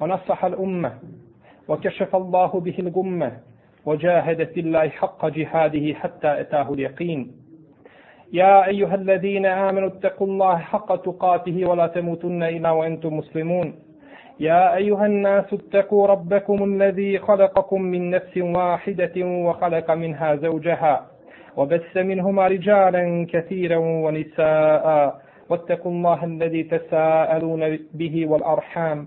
ونصح الأمة وكشف الله به الغمة وجاهد في الله حق جهاده حتى أتاه اليقين. يا أيها الذين آمنوا اتقوا الله حق تقاته ولا تموتن إلا وأنتم مسلمون. يا أيها الناس اتقوا ربكم الذي خلقكم من نفس واحدة وخلق منها زوجها وبث منهما رجالا كثيرا ونساء واتقوا الله الذي تساءلون به والأرحام.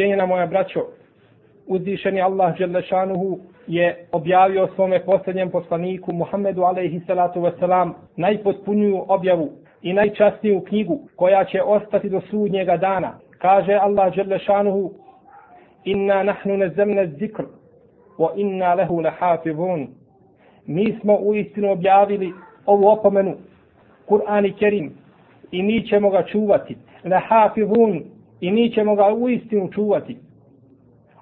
Cijenjena moja braćo, uzvišeni Allah Đelešanuhu je objavio svome posljednjem poslaniku Muhammedu alaihi salatu wasalam najpotpuniju objavu i najčastniju knjigu koja će ostati do sudnjega dana. Kaže Allah Đelešanuhu Inna nahnu nezemne zikr wa inna lehu lehafivun. Mi smo u istinu objavili ovu opomenu Kur'an i Kerim i mi ćemo ga čuvati. Lehafivun i mi ćemo ga u istinu čuvati.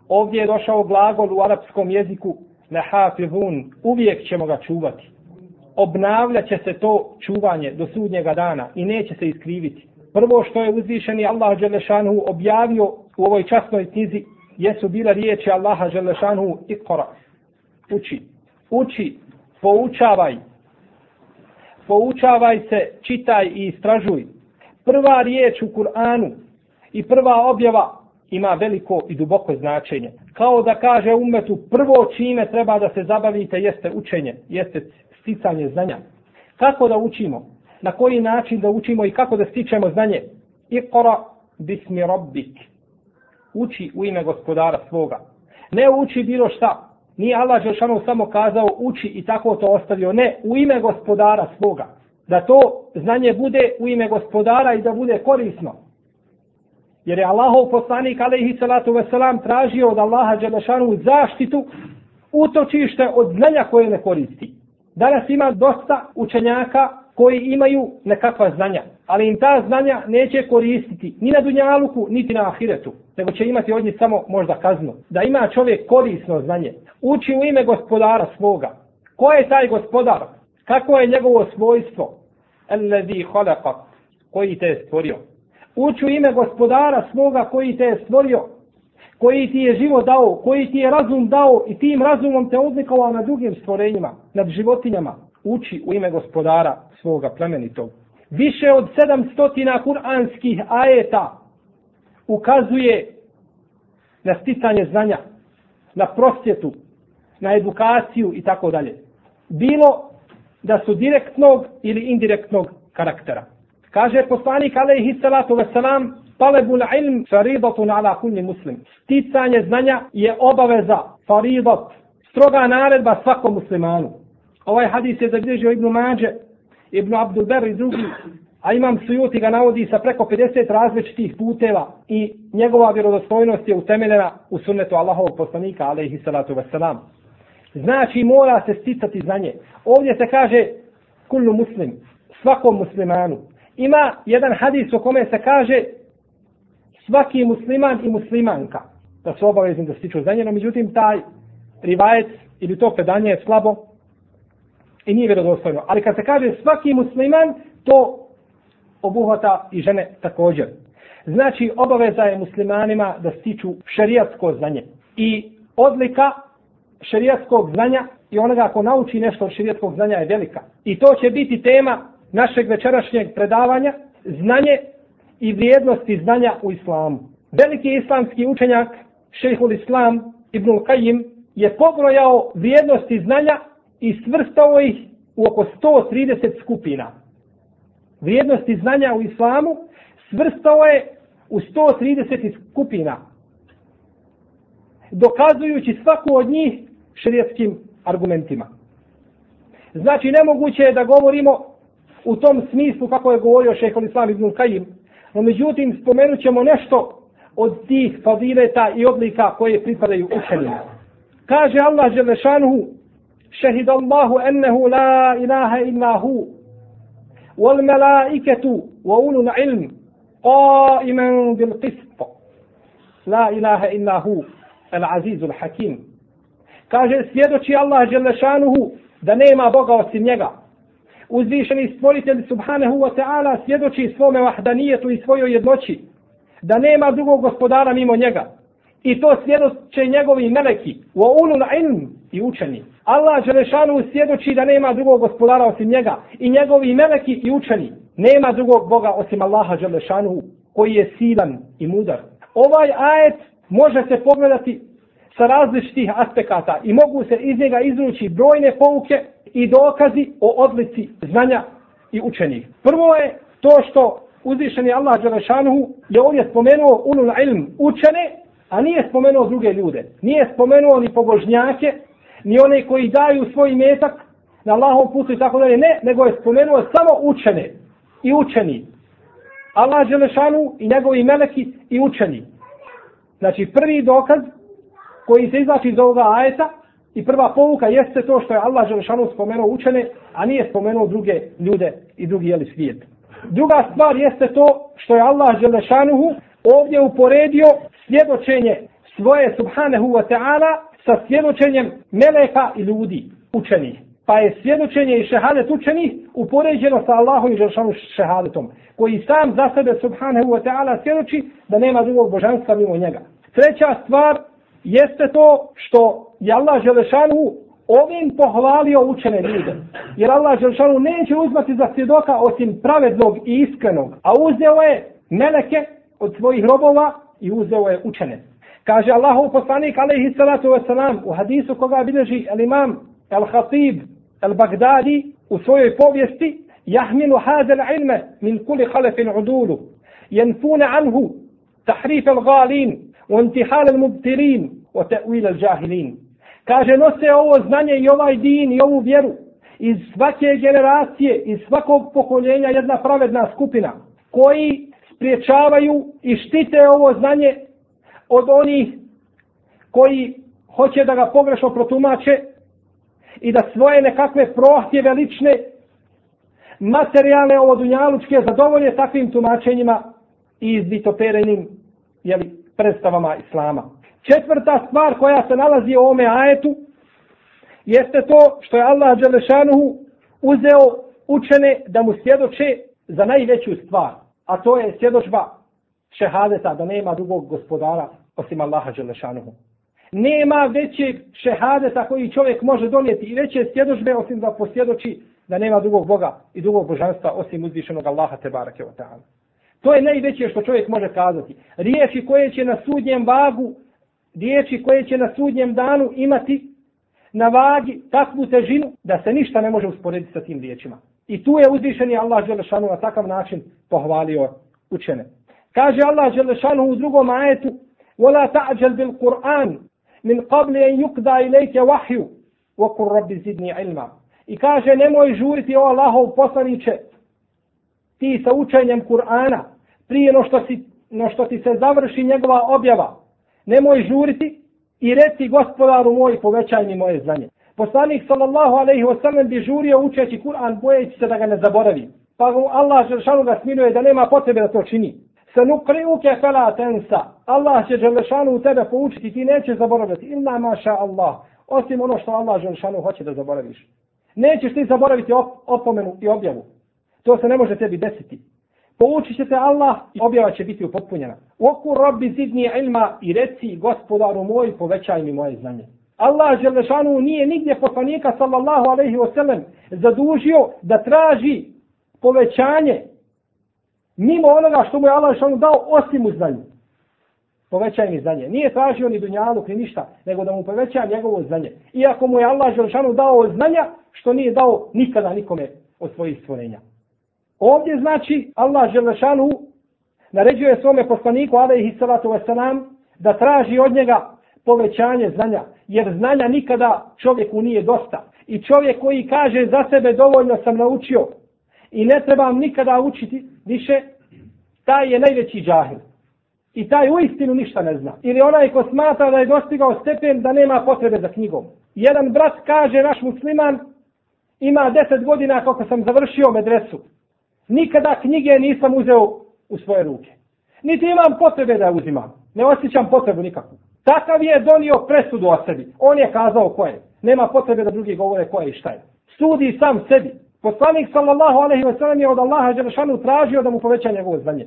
Ovdje je došao glagol u arapskom jeziku lehafivun. Uvijek ćemo ga čuvati. Obnavljat će se to čuvanje do sudnjega dana i neće se iskriviti. Prvo što je uzvišeni Allah Đelešanu objavio u ovoj časnoj knjizi jesu bila riječi Allaha Đelešanu ikora. Uči. Uči. Poučavaj. Poučavaj se, čitaj i istražuj. Prva riječ u Kur'anu i prva objava ima veliko i duboko značenje. Kao da kaže umetu, prvo čime treba da se zabavite jeste učenje, jeste sticanje znanja. Kako da učimo? Na koji način da učimo i kako da stičemo znanje? Iqra bismi rabbik. Uči u ime gospodara svoga. Ne uči bilo šta. Nije Allah Žešanu samo kazao uči i tako to ostavio. Ne, u ime gospodara svoga. Da to znanje bude u ime gospodara i da bude korisno. Jer je Allahov poslanik alaihi salatu wasalam tražio od Allaha Đelešanu zaštitu utočište od znanja koje ne koristi. Danas ima dosta učenjaka koji imaju nekakva znanja, ali im ta znanja neće koristiti ni na Dunjaluku, niti na Ahiretu, nego će imati od njih samo možda kaznu. Da ima čovjek korisno znanje, uči u ime gospodara svoga. Ko je taj gospodar? Kako je njegovo svojstvo? Allazi khalaqa, koji te je stvorio? Uči u ime gospodara svoga koji te je stvorio, koji ti je život dao, koji ti je razum dao i tim razumom te odlikovao na drugim stvorenjima, nad životinjama. Uči u ime gospodara svoga plemenitog. Više od 700 kuranskih ajeta ukazuje na sticanje znanja, na prosjetu, na edukaciju i tako dalje. Bilo da su direktnog ili indirektnog karaktera. Kaže poslanik alaihi salatu wasalam, Talebul ilm faridatun ala kulli muslim. Sticanje znanja je obaveza, faridat, stroga naredba svakom muslimanu. Ovaj hadis je zabilježio Ibn Mađe, Ibn Abdul Ber i drugi, a imam sujuti ga navodi sa preko 50 različitih puteva i njegova vjerodostojnost je utemeljena u sunnetu Allahovog poslanika, alaihi salatu wasalam. Znači mora se sticati znanje. Ovdje se kaže kullu muslim, svakom muslimanu ima jedan hadis u kome se kaže svaki musliman i muslimanka da su obavezni da stiču znanje, no međutim taj rivajec ili to predanje je slabo i nije vjerodostojno. Ali kad se kaže svaki musliman, to obuhvata i žene također. Znači, obaveza je muslimanima da stiču šerijatsko znanje. I odlika šerijatskog znanja i onoga ko nauči nešto od šerijatskog znanja je velika. I to će biti tema našeg večerašnjeg predavanja znanje i vrijednosti znanja u islamu. Veliki islamski učenjak šehhul islam Ibn Qayyim je pobrojao vrijednosti znanja i svrstao ih u oko 130 skupina. Vrijednosti znanja u islamu svrstao je u 130 skupina. Dokazujući svaku od njih šrijetskim argumentima. Znači, nemoguće je da govorimo u tom smislu kako je govorio šehol Islam ibn Kajim. No, međutim, spomenut ćemo nešto od tih fadileta i odlika koje pripadaju učenima. Kaže Allah Želešanuhu, šehid Allahu ennehu la ilaha illa hu, wal melaiketu, wa ulul ilm, qaiman bil qist. La ilaha illa hu, al azizul hakim. Kaže, svjedoči Allah Želešanuhu, da nema Boga osim njega. Uzvišeni stvoritelj subhanahu wa ta'ala svjedoči svome vahdanijetu i svojoj jednoći, da nema drugog gospodara mimo njega. I to svjedoče njegovi meleki, u ulul ilm i učeni. Allah Želešanu svjedoči da nema drugog gospodara osim njega. I njegovi meleki i učeni. Nema drugog Boga osim Allaha Želešanu koji je silan i mudar. Ovaj ajet može se pogledati sa različitih aspekata i mogu se iz njega izvući brojne pouke i dokazi o odlici znanja i učenih. Prvo je to što uzvišeni Allah Đelešanuhu je ovdje spomenuo ulul ilm učene, a nije spomenuo druge ljude. Nije spomenuo ni pobožnjake, ni one koji daju svoj metak na Allahom putu i tako dalje. Ne, nego je spomenuo samo učene i učeni. Allah Đelešanu i njegovi meleki i učeni. Znači prvi dokaz koji se izlači iz ovoga ajeta i prva pouka jeste to što je Allah Želešanu spomenuo učene, a nije spomenuo druge ljude i drugi jeli svijet. Druga stvar jeste to što je Allah Želešanuhu ovdje uporedio svjedočenje svoje subhanahu wa ta'ala sa svjedočenjem meleka i ljudi učenih. Pa je svjedočenje i šehadet učenih upoređeno sa Allahom i Želešanu šehadetom, koji sam za sebe subhanahu wa ta'ala svjedoči da nema drugog božanstva mimo njega. Treća stvar jeste to što je Allah Želešanu ovim pohvalio učene ljude. Jer Allah Želešanu neće uzmati za svjedoka osim pravednog i iskrenog. A uzeo je meleke od svojih robova i uzeo je učene. Kaže Allahu poslanik alaihi salatu wasalam u hadisu koga bilježi el imam el khatib el bagdadi u svojoj povijesti jahminu hadel ilme min kuli halefin udulu jenfune anhu tahrif el galin وانتحال المبتلين وتأويل الجاهلين kaže nose ovo znanje i ovaj din i ovu vjeru iz svake generacije iz svakog pokoljenja jedna pravedna skupina koji spriječavaju i štite ovo znanje od onih koji hoće da ga pogrešno protumače i da svoje nekakve prohtjeve lične materijalne ovo dunjalučke zadovolje takvim tumačenjima i izvitoperenim jeli, predstavama Islama. Četvrta stvar koja se nalazi u ome ajetu jeste to što je Allah Đelešanuhu uzeo učene da mu svjedoče za najveću stvar. A to je svjedočba šehadeta da nema drugog gospodara osim Allaha Đelešanuhu. Nema većeg šehadeta koji čovjek može donijeti i veće svjedočbe osim da posvjedoči da nema drugog Boga i drugog božanstva osim uzvišenog Allaha Tebarake wa ta'ala. To je najveće što čovjek može kazati. Riječi koje će na sudnjem vagu, riječi koje će na sudnjem danu imati na vagi takvu težinu da se ništa ne može usporediti sa tim riječima. I tu je uzvišeni Allah Želešanu na takav način pohvalio učene. Kaže Allah Želešanu u drugom ajetu وَلَا تَعْجَلْ بِالْقُرْآنِ مِنْ قَبْلِ أَنْ يُقْدَى إِلَيْكَ وَحْيُ وَقُرْ رَبِّ زِدْنِي عِلْمًا I kaže nemoj žuriti o Allahov poslaniće ti sa učenjem Kur'ana, prije no što, si, no što ti se završi njegova objava, nemoj žuriti i reci gospodaru moj, povećaj mi moje znanje. Poslanik sallallahu alaihi wa sallam bi žurio učeći Kur'an bojeći se da ga ne zaboravi. Pa Allah Želešanu ga sminuje da nema potrebe da to čini. Se nukri uke fela tensa. Allah će Želešanu u tebe poučiti, ti neće zaboraviti. Illa maša Allah. Osim ono što Allah Želešanu hoće da zaboraviš. Nećeš ti zaboraviti op opomenu i objavu. To se ne može tebi desiti. Poučit će te Allah i objava će biti upotpunjena. Oku robbi zidni ilma i reci gospodaru moj povećaj mi moje znanje. Allah Želešanu nije nigdje poslanika sallallahu alaihi wasallam zadužio da traži povećanje mimo onoga što mu je Allah Želešanu dao osim u znanju. povećaj mi znanje. Nije tražio ni dunjaluk ni ništa, nego da mu poveća njegovo znanje. Iako mu je Allah Želešanu dao znanja, što nije dao nikada nikome od svojih stvorenja. Ovdje znači Allah Želešanu naređuje svome poslaniku, alaihi salatu wasalam, da traži od njega povećanje znanja, jer znanja nikada čovjeku nije dosta. I čovjek koji kaže za sebe dovoljno sam naučio i ne trebam nikada učiti više, taj je najveći džahil. I taj u istinu ništa ne zna. Ili onaj ko smatra da je dostigao stepen da nema potrebe za knjigom. Jedan brat kaže, naš musliman, ima deset godina kako sam završio medresu. Nikada knjige nisam uzeo u svoje ruke. Niti imam potrebe da uzimam. Ne osjećam potrebu nikakvu. Takav je donio presudu o sebi. On je kazao ko je. Nema potrebe da drugi govore ko je i šta je. Sudi sam sebi. Poslanik sallallahu alaihi wa sallam je od Allaha Đelešanu tražio da mu poveća njegovo znanje.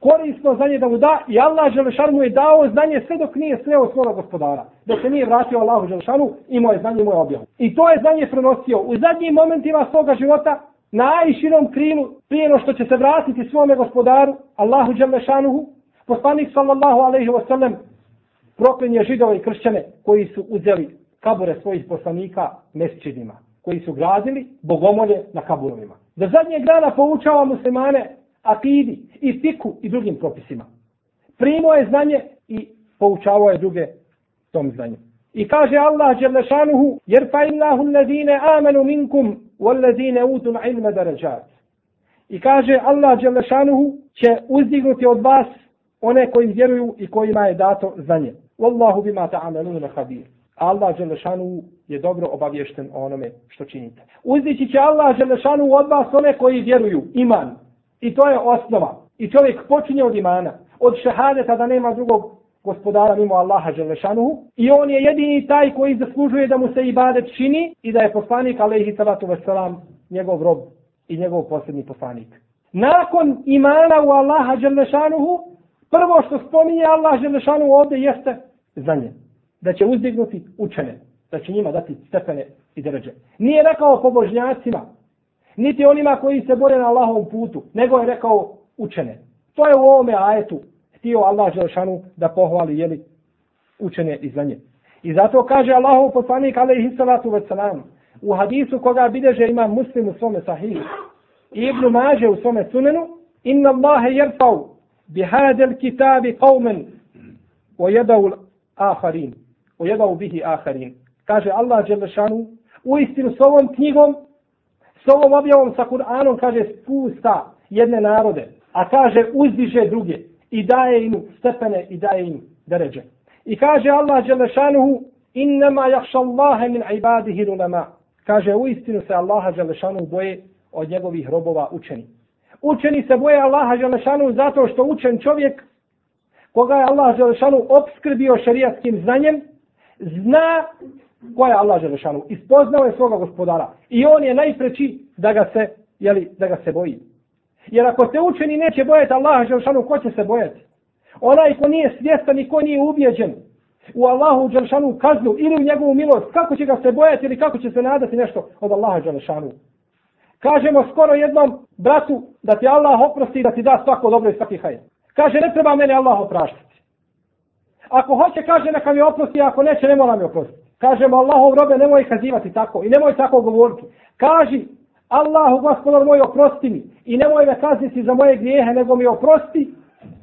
Korisno znanje da mu da i Allah Đelešanu mu je dao znanje sve dok nije sreo svoga gospodara. Dok se nije vratio Allahu Đelešanu i moje znanje mu je objavu. I to je znanje prenosio u zadnjim momentima svoga života na ajširom krilu prije no što će se vratiti svome gospodaru Allahu Đelešanuhu. Poslanik sallallahu alaihi wa sallam proklinje židove i kršćane koji su uzeli kabure svojih poslanika mesčidima, koji su gradili bogomolje na kaburovima. Da zadnje dana poučava muslimane akidi i fiku i drugim propisima. Primo je znanje i poučavao je druge tom znanju. I kaže Allah Đelešanuhu, jer fa illahu allazine amenu minkum, وَالَّذِينَ utun الْعِلْمَ دَرَجَاتِ I kaže Allah Đelešanuhu će uzdignuti od vas one koji vjeruju i kojima je dato znanje. Wallahu bima ta'amaluna khabir. Allah Đelešanu je dobro obavješten o onome što činite. Uzdići će Allah Đelešanu od vas one koji vjeruju, iman. I to je osnova. I čovjek počinje od imana. Od šehadeta da nema drugog gospodara mimo Allaha Đelešanuhu I on je jedini taj koji zaslužuje da mu se ibadet čini i da je poslanik alaihi salatu wasalam njegov rob i njegov posljednji poslanik. Nakon imana u Allaha Đelešanuhu prvo što spominje Allah Đelešanuhu ovdje jeste znanje. Da će uzdignuti učene. Da će njima dati stepene i dređe. Nije rekao pobožnjacima. Niti onima koji se bore na Allahovom putu. Nego je rekao učene. To je u ovome ajetu. Htio Allah Želšanu da pohvali jeli, učene i znanje. I zato kaže Allahov poslanik alaihi salatu wasalam u hadisu koga bideže ima muslim u svome sahihu i Ibnu Mađe u svome sunenu inna Allahe jerfau bihadel kitabi qawmen o jedau aharin. O jedau bihi aharin. Kaže Allah Đelešanu, u istinu s ovom knjigom, s ovom objavom sa Kur'anom, kaže spusta jedne narode, a kaže uzdiže druge i daje im stepene i daje im deređe. I kaže Allah Đelešanuhu innama jakša Allahe min ibadihi rulama. Kaže u istinu se Allaha Đelešanuhu boje od njegovih robova učeni. Učeni se boje Allaha Đelešanuhu zato što učen čovjek koga je Allah Želešanu obskrbio šarijatskim znanjem, zna ko je Allah Želešanu. Ispoznao je svoga gospodara. I on je najpreći da ga se, jeli, da ga se boji. Jer ako se učeni neće bojati Allaha Đelšanu, ko će se bojati? Onaj ko nije svjestan i ko nije ubjeđen u Allahu Đelšanu kaznu ili u njegovu milost, kako će ga se bojati ili kako će se nadati nešto od Allaha Đelšanu. Kažemo skoro jednom bratu da ti Allah oprosti i da ti da svako dobro i svaki hajde. Kaže, ne treba mene Allah opraštiti. Ako hoće, kaže, neka mi oprosti, ako neće, ne mora mi oprostiti. Kažemo, Allahov robe, nemoj kazivati tako i nemoj tako govoriti. Kaži, Allahu, gospodar moj, oprosti mi i nemoj me kazniti za moje grijehe, nego mi oprosti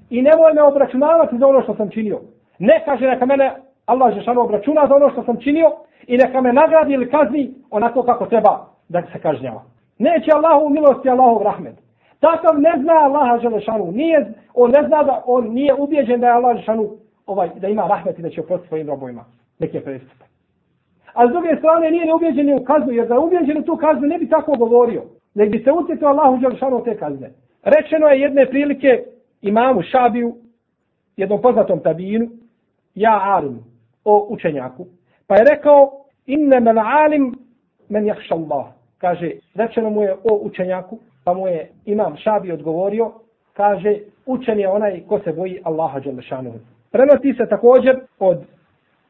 i nemoj me obračunavati za ono što sam činio. Ne kaže, neka mene Allah Žešanu obračuna za ono što sam činio i neka me nagradi ili kazni onako kako treba da se kažnjava. Neće Allahu milosti, Allahu rahmet. Takav ne zna Allaha Želešanu. Nije, on ne zna da on nije ubijeđen da je Allah Želešanu ovaj, da ima rahmet i da će oprostiti svojim robovima neke prestupe. A s druge strane nije neubjeđen u kaznu, jer da je u tu kaznu ne bi tako govorio. Ne bi se utjetio Allahu Đelšanu te kazne. Rečeno je jedne prilike imamu Šabiju, jednom poznatom tabinu, ja alim, o učenjaku, pa je rekao, inne men alim men jahša Allah. Kaže, rečeno mu je o učenjaku, Pa mu je imam Šabi odgovorio, kaže, učen je onaj ko se boji Allaha Đelešanu. Prenosi se također od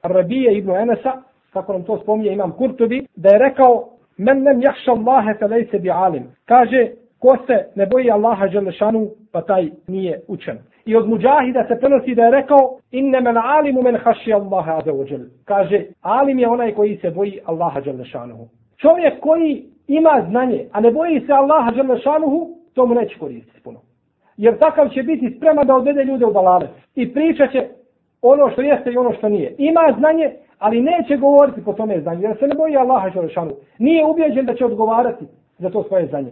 Rabije ibn Enesa, kako nam to spominje imam Kurtovi, da je rekao, men nem jahša Allahe fe lejse bi alim. Kaže, ko se ne boji Allaha Đalešanu, pa taj nije učen. I od muđahida se prenosi da je rekao inne men alimu men haši Allaha aza ođel. Kaže, alim je onaj koji se boji Allaha dželešanuhu. Čovjek koji ima znanje, a ne boji se Allaha dželešanuhu, to mu neće koristiti puno. Jer takav će biti spreman da odvede ljude u balale. I pričat će ono što jeste i ono što nije. Ima znanje, ali neće govoriti po tome znanju, Jer se ne boji Allaha dželešanuhu. Nije ubjeđen da će odgovarati za to svoje znanje.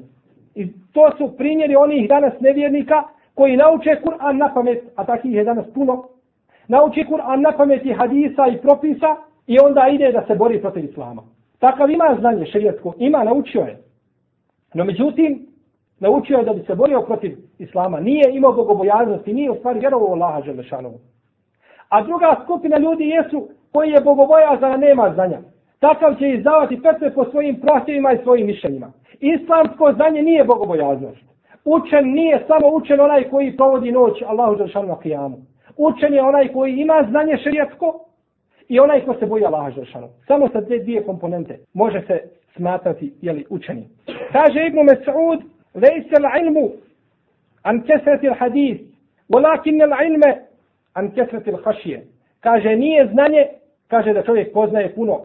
I to su primjeri onih danas nevjernika koji nauče Kur'an na pamet, a takih je danas puno, nauči Kur'an na pamet i hadisa i propisa i onda ide da se bori protiv Islama. Takav ima znanje šerijetsko, ima, naučio je. No međutim, naučio je da bi se borio protiv Islama. Nije imao bogobojaznosti, nije u stvari vjerovao Allaha Želešanovu. A druga skupina ljudi jesu koji je bogobojazan, a nema znanja. Takav će izdavati petve po svojim protivima i svojim mišljenjima. Islamsko znanje nije bogobojaznost. Učen nije samo učen onaj koji provodi noć Allahu Đelšanu na kijamu. Učen je onaj koji ima znanje šerijatsko i onaj ko se boji Allaha Đelšanu. Samo sa te dvije komponente može se smatrati jeli, učeni. Kaže Ibn Mes'ud, lejse l'ilmu an kesreti l'hadis, walakin l'ilme an kesreti l'hašije. Kaže, nije znanje, kaže da čovjek poznaje puno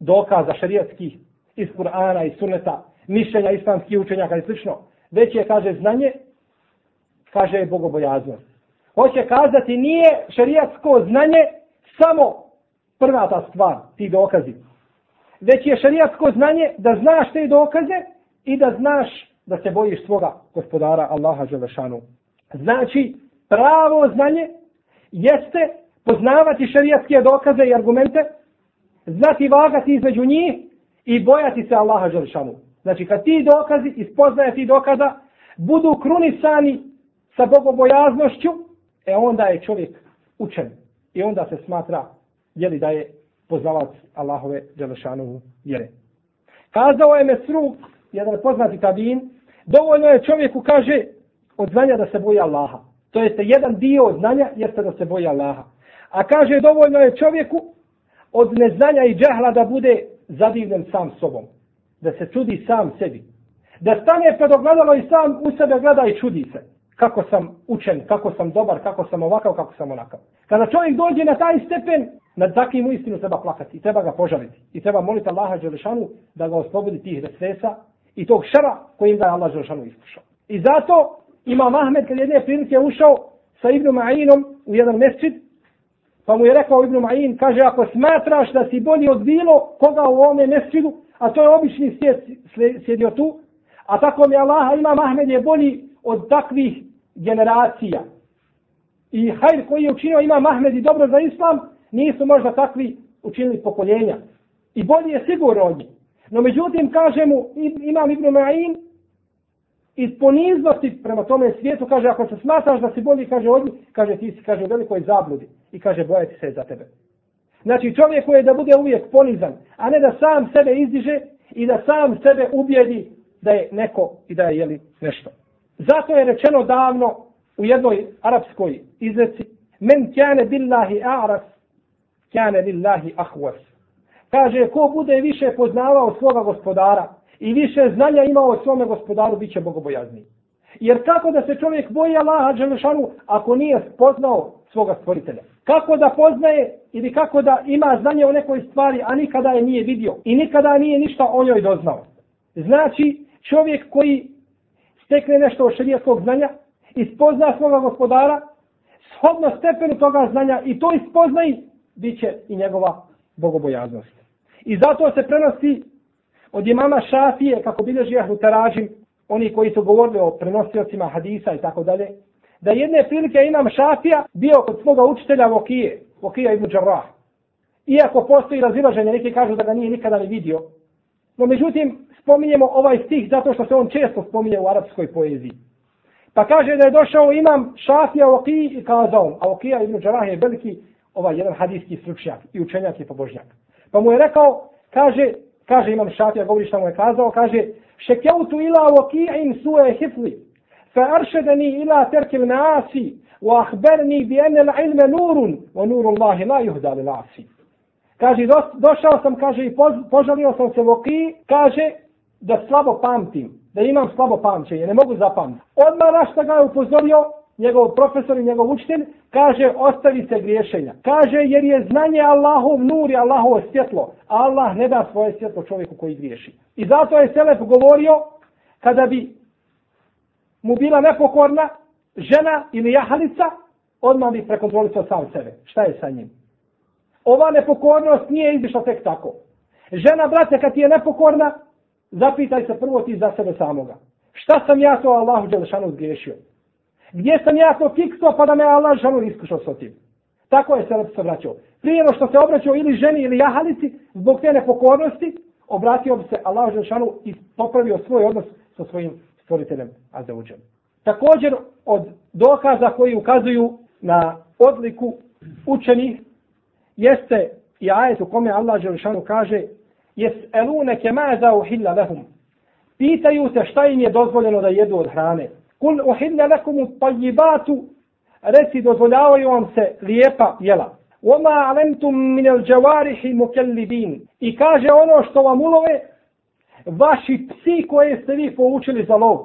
dokaza šerijatskih iz Kur'ana i Sunneta, mišljenja islamskih učenjaka i slično, već je, kaže, znanje, kaže, bogobojaznost. Hoće kazati, nije šarijatsko znanje samo prva ta stvar, ti dokazi. Već je šarijatsko znanje da znaš te dokaze i da znaš da se bojiš svoga gospodara Allaha Želešanu. Znači, pravo znanje jeste poznavati šarijatske dokaze i argumente, znati vagati između njih i bojati se Allaha Želešanu. Znači, kad ti dokazi, ispoznaje ti dokaza, budu krunisani sa bogobojaznošću, e onda je čovjek učen. I onda se smatra, jeli da je poznavac Allahove Đelešanovu vjere. Kazao je Mesruk, jedan poznati tabin, dovoljno je čovjeku, kaže, od znanja da se boji Allaha. To jeste jedan dio od znanja, jeste da se boji Allaha. A kaže, dovoljno je čovjeku od neznanja i džahla da bude zadivljen sam sobom da se čudi sam sebi. Da stane pred ogledalo i sam u sebe gleda i čudi se. Kako sam učen, kako sam dobar, kako sam ovakav, kako sam onakav. Kada čovjek dođe na taj stepen, nad takvim u istinu treba plakati i treba ga požaliti. I treba moliti Allaha Đelešanu da ga oslobodi tih resesa i tog šara kojim ga je Allah Đelešanu iskušao. I zato ima Ahmed kad jedne prilike ušao sa Ibnu Ma'inom u jedan mesčit, pa mu je rekao Ibn Ma'in, kaže, ako smatraš da si bolji od bilo koga u ovome mesčidu, a to je obični svijet sjedio tu, a tako mi Allaha ima Mahmed je bolji od takvih generacija. I hajr koji je učinio ima Mahmed i dobro za islam, nisu možda takvi učinili pokoljenja. I bolji je sigurno od njih. No međutim, kaže mu, imam Ibn Ma'in, iz poniznosti prema tome svijetu, kaže, ako se smatraš da si bolji, kaže, od njih, kaže, ti si, kaže, u velikoj zabludi. I kaže, bojati se za tebe. Znači čovjek koji je da bude uvijek ponizan, a ne da sam sebe izdiže i da sam sebe ubijedi da je neko i da je jeli nešto. Zato je rečeno davno u jednoj arapskoj izreci Men kjane billahi a'ras, kjane lillahi ahwas. Kaže, ko bude više poznavao svoga gospodara i više znanja ima o svome gospodaru, bit će bogobojazniji. Jer kako da se čovjek boji Allaha Đelešanu ako nije spoznao svoga stvoritelja? Kako da poznaje ili kako da ima znanje o nekoj stvari, a nikada je nije vidio i nikada nije ništa o njoj doznao? Znači, čovjek koji stekne nešto od šarijetskog znanja i spozna svoga gospodara, shodno stepenu toga znanja i to ispoznaji, bit će i njegova bogobojaznost. I zato se prenosi od imama Šafije, kako bilježi Ahlu Taražim, oni koji su govorili o prenosiocima hadisa i tako dalje, da jedne prilike imam šafija bio kod svoga učitelja Vokije, Vokija ibn Đarrah. Iako postoji razilaženje, neki kažu da ga nije nikada ni vidio. No međutim, spominjemo ovaj stih zato što se on često spominje u arapskoj poeziji. Pa kaže da je došao imam šafija Vokiji i kazao, a Vokija ibn Đarrah je veliki ovaj jedan hadijski stručnjak i učenjak i pobožnjak. Pa mu je rekao, kaže, kaže imam šafija, govori šta mu je kazao, kaže, Šekjautu ila waki'in su'e hifli, fa aršedeni ila terkil naasi, wa ahberni bi ene ilme nurun, wa nuru Allahi la juhda li naasi. Kaže, došao sam, kaže, i požalio sam se Voki, kaže, da slabo pamtim, da imam slabo pamćenje, ne mogu zapamtiti. Odmah našta ga je upozorio njegov profesor i njegov učitelj, kaže ostavi se griješenja. Kaže jer je znanje Allahov nur i Allahovo svjetlo. Allah ne da svoje svjetlo čovjeku koji griješi. I zato je Selef govorio kada bi mu bila nepokorna žena ili jahalica, odmah bi prekontrolisao sam sebe. Šta je sa njim? Ova nepokornost nije izišla tek tako. Žena, brate, kad ti je nepokorna, zapitaj se prvo ti za sebe samoga. Šta sam ja to Allahu Đelešanu zgriješio? Gdje sam ja to fiksao pa da me Allah žanu iskušao s tim? Tako je Selep se vraćao. Prije što se obraćao ili ženi ili jahalici, zbog te nepokornosti, obratio bi se Allah Đelešanu i popravio svoj odnos sa svojim stvoriteljem Azeuđem. Također od dokaza koji ukazuju na odliku učenih jeste i ajet u kome Allah Đelešanu kaže jes elune kemaza uhilla lehum. Pitaju se šta im je dozvoljeno da jedu od hrane. Kul uhilla lekum tajibatu reci dozvoljavaju vam se lijepa jela. Oma alentum min el džavarihi mukellibin. I kaže ono što vam ulove vaši psi koje ste vi poučili za lov.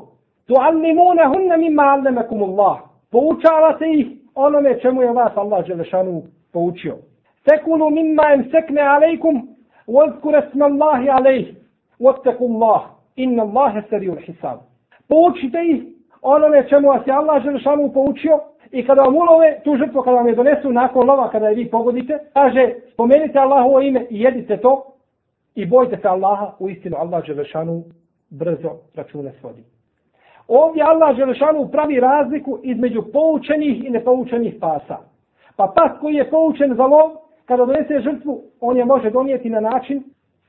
Tu allimune hunne mimma allemekum Allah. Poučavate ih onome čemu je vas Allah Đelešanu poučio. Tekulu mimma em sekne alejkum وَذْكُرَ اسْمَ اللَّهِ عَلَيْهِ وَاتَّقُوا اللَّهِ إِنَّ اللَّهَ سَرِيُّ الْحِسَابِ Poučite ih onome čemu vas je Allah Želešanu poučio i kada vam ulove tu žrtvu, kada vam je donesu nakon lova, kada je vi pogodite, kaže, spomenite Allahovo ime i jedite to i bojte se Allaha, u istinu Allah Želešanu brzo račune svodi. Ovdje Allah Želešanu pravi razliku između poučenih i nepoučenih pasa. Pa pas koji je poučen za lov, kada donese žrtvu, on je može donijeti na način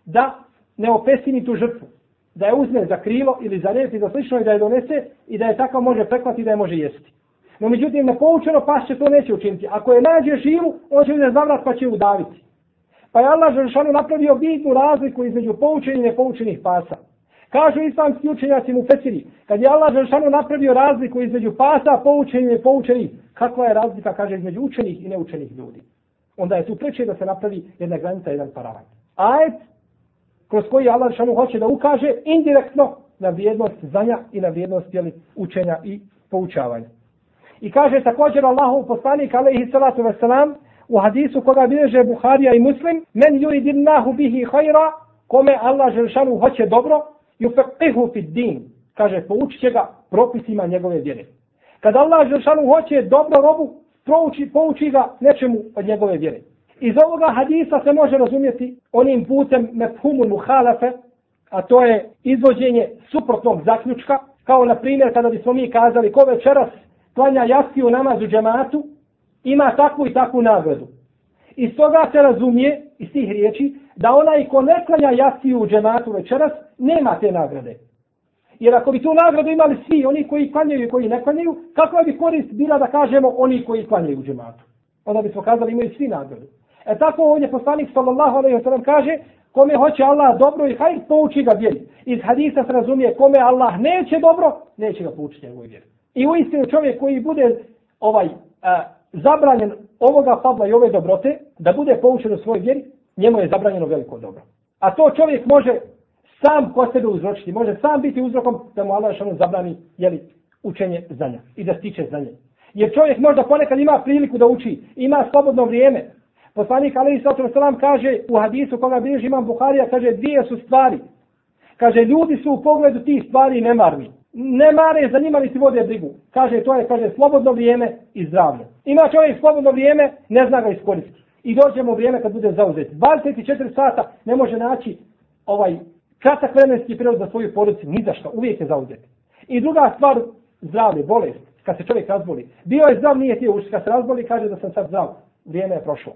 da ne opestini tu žrtvu. Da je uzme za krilo ili za rep i za slično i da je donese i da je tako može preklati da je može jesti. No međutim, nepoučeno pas će to neće učiniti. Ako je nađe živu, on će uzeti zavrat pa će udaviti. Pa je Allah Žešanu napravio bitnu razliku između poučenih i nepoučenih pasa. Kažu islamski učenjaci mu Fesiri, kad je Allah Žešanu napravio razliku između pasa, poučenih i nepoučenih, kakva je razlika, kaže, između učenih i neučenih ljudi onda je tu preče da se napravi jedna granica, jedan paravan. Ajet kroz koji Allah šanu hoće da ukaže indirektno na vrijednost znanja i na vrijednost jeli, učenja i poučavanja. I kaže također Allahu poslanik alaihi salatu wasalam u hadisu koga bilježe Buharija i Muslim men yuridillahu bihi hajra kome Allah šanu hoće dobro yufaqihu fid din kaže poučit ga propisima njegove vjere. Kad Allah šanu hoće dobro robu prouči, pouči ga nečemu od njegove vjere. Iz ovoga hadisa se može razumjeti onim putem mefhumu muhalafe, a to je izvođenje suprotnog zaključka, kao na primjer kada bismo mi kazali ko večeras klanja jaskiju namaz u džematu, ima takvu i takvu nagradu. Iz toga se razumije, iz tih riječi, da onaj ko ne klanja jaskiju u džematu večeras, nema te nagrade. Jer ako bi tu nagradu imali svi, oni koji klanjaju i koji ne klanjaju, kakva bi korist bila da kažemo oni koji klanjaju u džematu? Onda bismo kazali imaju svi nagradu. E tako ovdje poslanik sallallahu alaihi wa sallam kaže, kome hoće Allah dobro i hajr, pouči ga vjeri. Iz hadisa se razumije, kome Allah neće dobro, neće ga poučiti njegovoj vjeri. I u istinu čovjek koji bude ovaj a, zabranjen ovoga fabla i ove dobrote, da bude poučen u svojoj vjeri, njemu je zabranjeno veliko dobro. A to čovjek može sam ko sebe uzročiti, može sam biti uzrokom da mu Allah šanu zabrani jeli, učenje znanja i da stiče znanje. Jer čovjek možda ponekad ima priliku da uči, ima slobodno vrijeme. Poslanik Ali Isra Salam kaže u hadisu koga bilježi imam Buharija, kaže dvije su stvari. Kaže ljudi su u pogledu tih stvari nemarni. Ne mare za njima niti vode brigu. Kaže to je kaže slobodno vrijeme i zdravlje. Ima čovjek slobodno vrijeme, ne zna ga iskoristiti. I dođemo vrijeme kad bude zauzet. 24 sata ne može naći ovaj kratak vremenski period za svoju porodicu, ni za što, uvijek je zauzet. I druga stvar, zdravlje, bolest, kad se čovjek razboli. Bio je zdrav, nije ti uši, kad se razboli, kaže da sam sad zdrav, vrijeme je prošlo.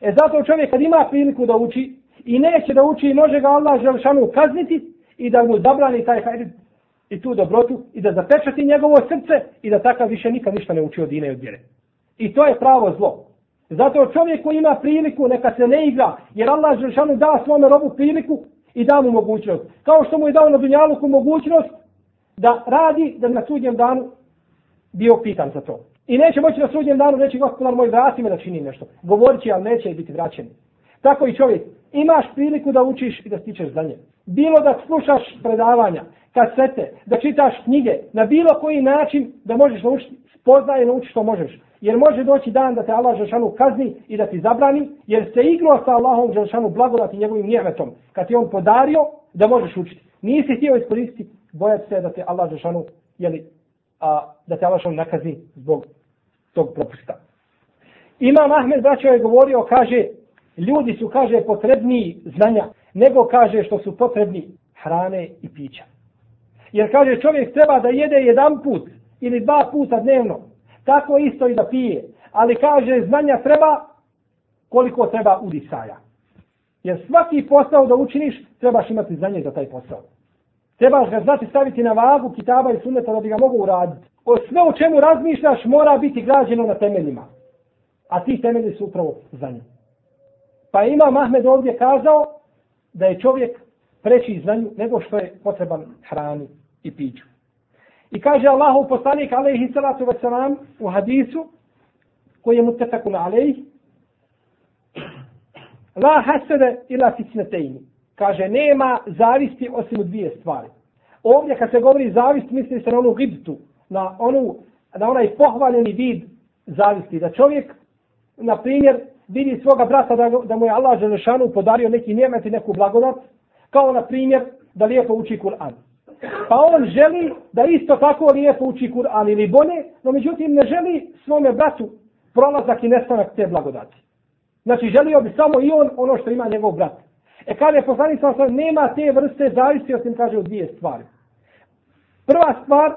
E zato čovjek kad ima priliku da uči i neće da uči, može ga Allah želšanu kazniti i da mu zabrani taj hajde i tu dobrotu i da zapečati njegovo srce i da takav više nikad ništa ne uči od dine i od vjere. I to je pravo zlo. Zato čovjek koji ima priliku neka se ne igra, jer Allah želšanu da svome robu priliku i da mu mogućnost. Kao što mu je dao na Dunjaluku mogućnost da radi da na sudnjem danu bio pitan za to. I neće moći na sudnjem danu reći gospodar moj vrati me da čini nešto. Govorit će, ali neće biti vraćen. Tako i čovjek. Imaš priliku da učiš i da stičeš znanje. Bilo da slušaš predavanja, kasete, da čitaš knjige, na bilo koji način da možeš naučiti, spoznaj i nauči što možeš. Jer može doći dan da te Allah Žešanu kazni i da ti zabrani, jer se igrao sa Allahom Žešanu blagodati njegovim njemetom. Kad ti on podario, da možeš učiti. Nisi htio iskoristiti, bojati se da te Allah Žešanu, jeli, a, da te Allah nakazi zbog tog propusta. Imam Ahmed braćo je govorio, kaže, ljudi su, kaže, potrebni znanja, nego kaže što su potrebni hrane i pića. Jer kaže, čovjek treba da jede jedan put ili dva puta dnevno, tako isto i da pije. Ali kaže, znanja treba koliko treba udisaja. Jer svaki posao da učiniš, trebaš imati znanje za taj posao. Trebaš ga znati staviti na vagu kitaba i sunneta da bi ga mogu uraditi. O sve o čemu razmišljaš mora biti građeno na temeljima. A ti temelji su upravo za njim. Pa ima Mahmed ovdje kazao da je čovjek preći znanju nego što je potreban hrani i piću. I kaže Allahu poslanik alejhi salatu vesselam u hadisu koji je muttafaqun alejhi La hasede ila fitnetejni. Kaže, nema zavisti osim u dvije stvari. Ovdje kad se govori zavist, misli se na onu gibtu, na, onu, na onaj pohvaljeni vid zavisti. Da čovjek, na primjer, vidi svoga brata da, da mu je Allah Želešanu podario neki njemet i neku blagodat, kao na primjer da lijepo uči Kur'an. Pa on želi da isto tako lijepo uči Kur'an ili bolje, no međutim ne želi svome bratu prolazak i nestanak te blagodati. Znači želio bi samo i on ono što ima njegov brat. E kada je poslanik sa osam, nema te vrste zavisi osim kaže u dvije stvari. Prva stvar,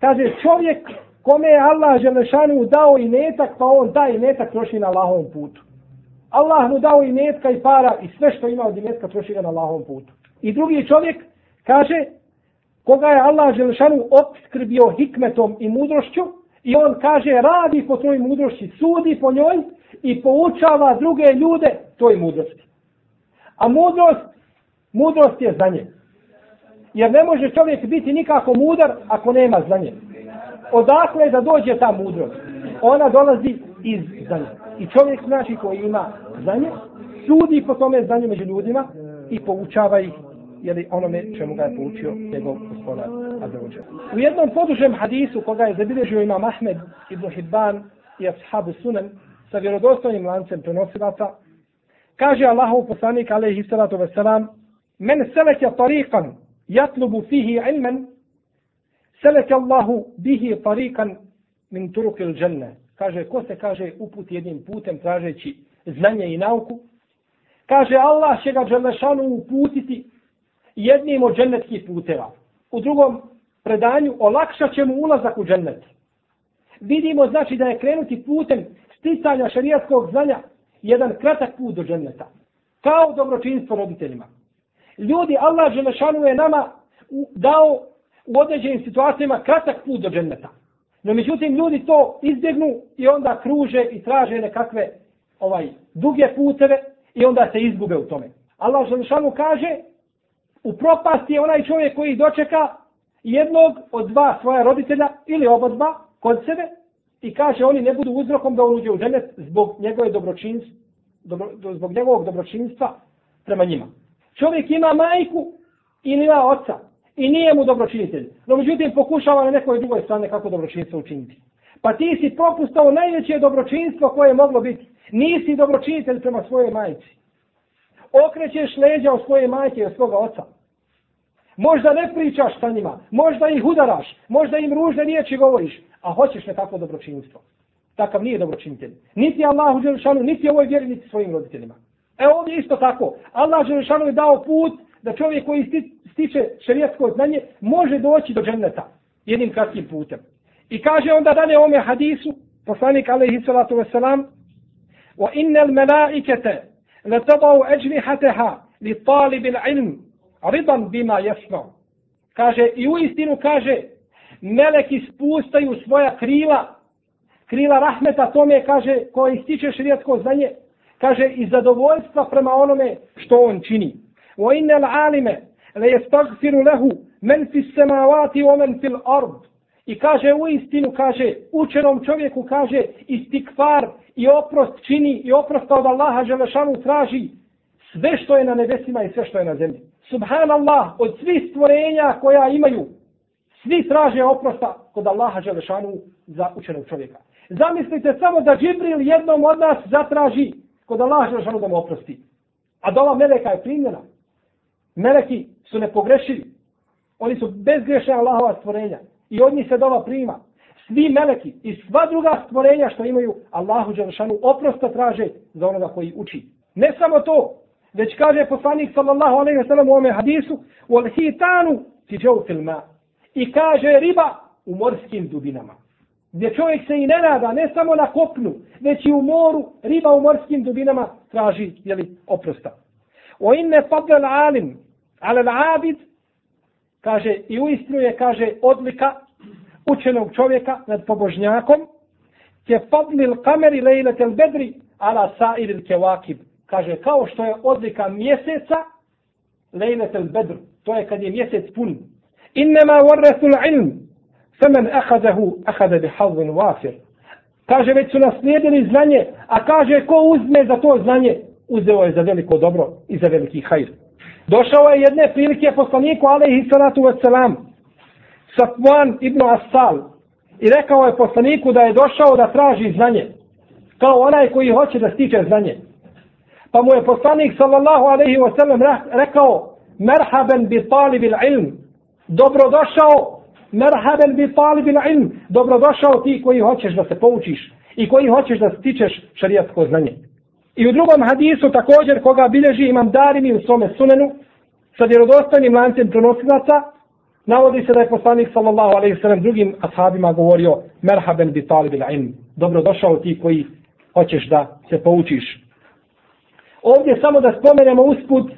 kaže čovjek kome je Allah Želešanu dao i netak, pa on taj i netak troši na Allahovom putu. Allah mu dao i netka i para i sve što ima od netka troši ga na Allahovom putu. I drugi čovjek kaže, koga je Allah Želešanu obskrbio hikmetom i mudrošću, i on kaže, radi po tvojoj mudrošći, sudi po njoj i poučava druge ljude toj mudrosti. A mudrost, mudrost je znanje. Jer ne može čovjek biti nikako mudar ako nema znanje. Odakle je da dođe ta mudrost? Ona dolazi iz znanja. I čovjek znači koji ima znanje, sudi po tome znanju među ljudima i poučava ih jeli onome čemu ga je poučio njegov gospodar Azzawajal. U jednom podužem hadisu koga je zabilježio imam Ahmed ibn Hibban i ashabu sunan sa vjerodostojnim lancem prenosilaca, kaže Allahov poslanik alaihi salatu wasalam, men seleke tariqan jatlubu fihi ilmen, seleke Allahu bihi tariqan min turuki il dženne. Kaže, ko se kaže uput jednim putem tražeći znanje i nauku, kaže Allah će ga dželešanu uputiti jednim od džennetskih puteva. U drugom predanju olakšat će mu ulazak u džennet. Vidimo znači da je krenuti putem sticanja šarijatskog znanja jedan kratak put do dženneta. Kao dobročinstvo roditeljima. Ljudi, Allah Želešanu je nama dao u određenim situacijama kratak put do dženneta. No međutim, ljudi to izbjegnu i onda kruže i traže nekakve ovaj duge puteve i onda se izgube u tome. Allah Želešanu kaže, u propasti je onaj čovjek koji dočeka jednog od dva svoja roditelja ili oba dva kod sebe i kaže oni ne budu uzrokom da on uđe u ženet zbog njegove dobročinstva, dobro, zbog njegovog dobročinstva prema njima. Čovjek ima majku i ima oca i nije mu dobročinitelj. No međutim pokušava na nekoj drugoj strane kako dobročinstvo učiniti. Pa ti si propustao najveće dobročinstvo koje je moglo biti. Nisi dobročinitelj prema svojoj majci. Okrećeš leđa od svoje majke i od svoga oca. Možda ne pričaš sa njima, možda ih udaraš, možda im ružne riječi govoriš, a hoćeš nekako dobročinstvo. Takav nije dobročinitelj. Niti Allahu Đelešanu, niti ovoj vjeri, niti svojim roditeljima. E ovdje isto tako. Allah Đelešanu je dao put da čovjek koji stiče šerijetsko znanje može doći do dženneta jednim kratkim putem. I kaže onda dalje ome hadisu, poslanik alaihi salatu wasalam, wa innal malaikete li tadau eđnihateha li ridan bima jesno. Kaže, i u istinu kaže, meleki spustaju svoja krila, krila rahmeta tome, kaže, ko ističe širijetsko znanje, kaže, i zadovoljstva prema onome što on čini. Wa innel alime, le jestagfiru lehu, men fi semavati o men fil ard. I kaže, u istinu, kaže, učenom čovjeku, kaže, istikvar i oprost čini i oprost od Allaha Želešanu traži sve što je na nebesima i sve što je na zemlji subhanallah, od svih stvorenja koja imaju, svi traže oprosta kod Allaha Želešanu za učenog čovjeka. Zamislite samo da Džibril jednom od nas zatraži kod Allaha Želešanu da mu oprosti. A dola Meleka je primljena. Meleki su nepogrešivi. Oni su bezgrešne Allahova stvorenja. I od njih se dova prima. Svi meleki i sva druga stvorenja što imaju Allahu Đelšanu oprosta traže za onoga koji uči. Ne samo to, već kaže poslanik sallallahu alaihi ve sellem u ome hadisu wal hitanu ti filma. I kaže riba u morskim dubinama. Gdje čovjek se i ne nada, ne samo na kopnu, već i u moru, riba u morskim dubinama traži jeli, oprosta. O inne fadl alim, ale abid, kaže, i uistinu je, kaže, odlika učenog čovjeka nad pobožnjakom, ke fadlil kameri lejletel bedri, ala sairil kevakib. Kaže, kao što je odlika mjeseca, lejletel bedr, to je kad je mjesec pun. Innema warrasul ilm, femen ahazahu, ahada bi havvin wafir. Kaže, već su naslijedili znanje, a kaže, ko uzme za to znanje, uzeo je za veliko dobro i za veliki hajr. Došao je jedne prilike poslaniku, alaihi salatu wasalam, Safwan ibn Asal, i rekao je poslaniku da je došao da traži znanje, kao onaj koji hoće da stiče znanje. Pa mu je poslanik, sallallahu alaihi wasalam, rekao, merhaben bi talibil ilm, dobrodošao, merhaben bi talibil ilm, dobrodošao ti koji hoćeš da se poučiš i koji hoćeš da stičeš šarijatsko znanje. I u drugom hadisu također koga bilježi imam Darimi u svome sunenu sa vjerodostojnim lancem prenosilaca navodi se da je poslanik sallallahu alaihi sallam drugim ashabima govorio merhaben bi talib il ilm dobrodošao ti koji hoćeš da se poučiš. Ovdje samo da spomenemo usput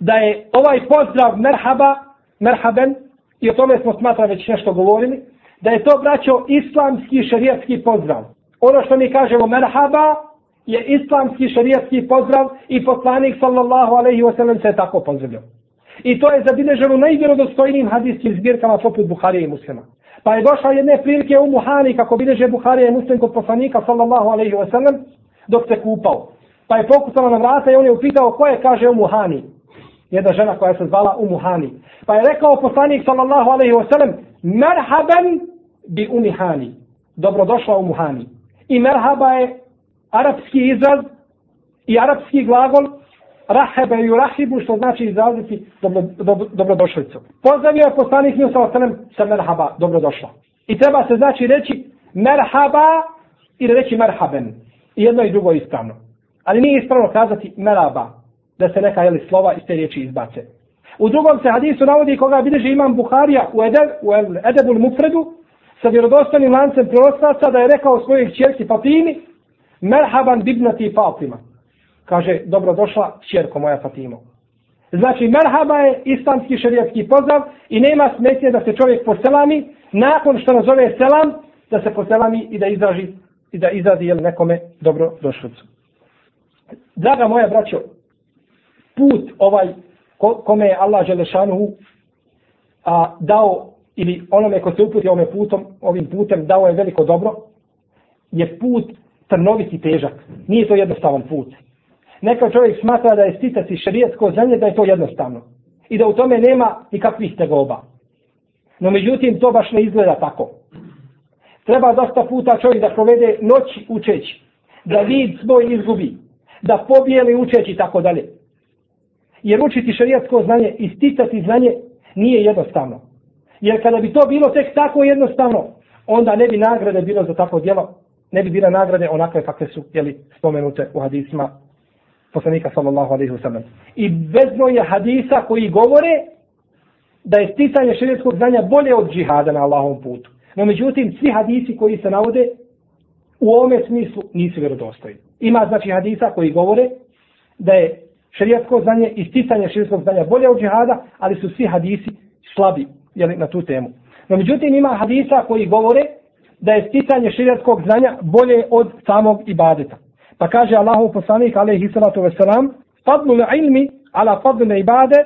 da je ovaj pozdrav merhaba, merhaben i o tome smo smatra već nešto govorili da je to braćo islamski šarijatski pozdrav. Ono što mi kažemo merhaba je islamski šarijatski pozdrav i poslanik sallallahu alaihi wa sallam se tako pozdravio. I to je zabilježeno najvjerodostojnijim hadijskim zbirkama poput Buharije i muslima. Pa je došla jedne prilike u Muhani kako bilježe Buharije i muslim kod poslanika sallallahu alaihi wa sallam dok se kupao. Pa je pokucala na vrata i on je upitao ko je kaže u Muhani. Jedna žena koja se zvala u Muhani. Pa je rekao poslanik sallallahu alaihi wa sallam merhaben bi umihani. Dobrodošla u Muhani. I merhaba je arapski izraz i arapski glagol rahebe i rahibu, što znači izraziti dobro, dobro, dobrodošlicu. Pozdravio je poslanik Nju sa sa merhaba, dobrodošla. I treba se znači reći merhaba ili reći merhaben. I jedno i drugo ispravno. Ali nije ispravno kazati merhaba, da se neka jeli slova iz te riječi izbace. U drugom se hadisu navodi koga bilježi imam Buharija u, Edeb, u Edebul Mufredu sa vjerodostanim lancem prorostaca da je rekao svojih čerki Fatimi Merhaban bibnati Fatima. Kaže, dobrodošla čerko moja Fatimo. Znači, merhaba je islamski šarijatski pozdrav i nema smetnje da se čovjek poselami nakon što nazove selam, da se poselami i da izraži i da izrazi jel, nekome dobrodošlicu. Draga moja braćo, put ovaj kome je Allah Želešanuhu a, dao ili onome ko se uputi ovim putom, ovim putem dao je veliko dobro, je put trnovit i težak. Nije to jednostavan put. Neka čovjek smatra da je sticati šarijetsko znanje, da je to jednostavno. I da u tome nema nikakvih tegoba. No međutim, to baš ne izgleda tako. Treba dosta puta čovjek da provede noć učeći. Da vid svoj izgubi. Da pobijeli učeći i tako dalje. Jer učiti šerijatsko znanje i sticati znanje nije jednostavno. Jer kada bi to bilo tek tako jednostavno, onda ne bi nagrade bilo za tako djelo ne bi bile nagrade onakve kakve su jeli, spomenute u hadisma poslanika sallallahu alaihi wa sallam. I bezno je hadisa koji govore da je sticanje šerijatskog znanja bolje od džihada na Allahovom putu. No međutim, svi hadisi koji se navode u ovome smislu nisu vjerodostojni. Ima znači hadisa koji govore da je šerijatsko znanje i sticanje šerijatskog znanja bolje od džihada, ali su svi hadisi slabi jeli, na tu temu. No međutim, ima hadisa koji govore da je sticanje šerijatskog znanja bolje od samog ibadeta. Pa kaže Allahu poslanik alejhi salatu ve selam: "Fadlu ilmi ala fadli ibade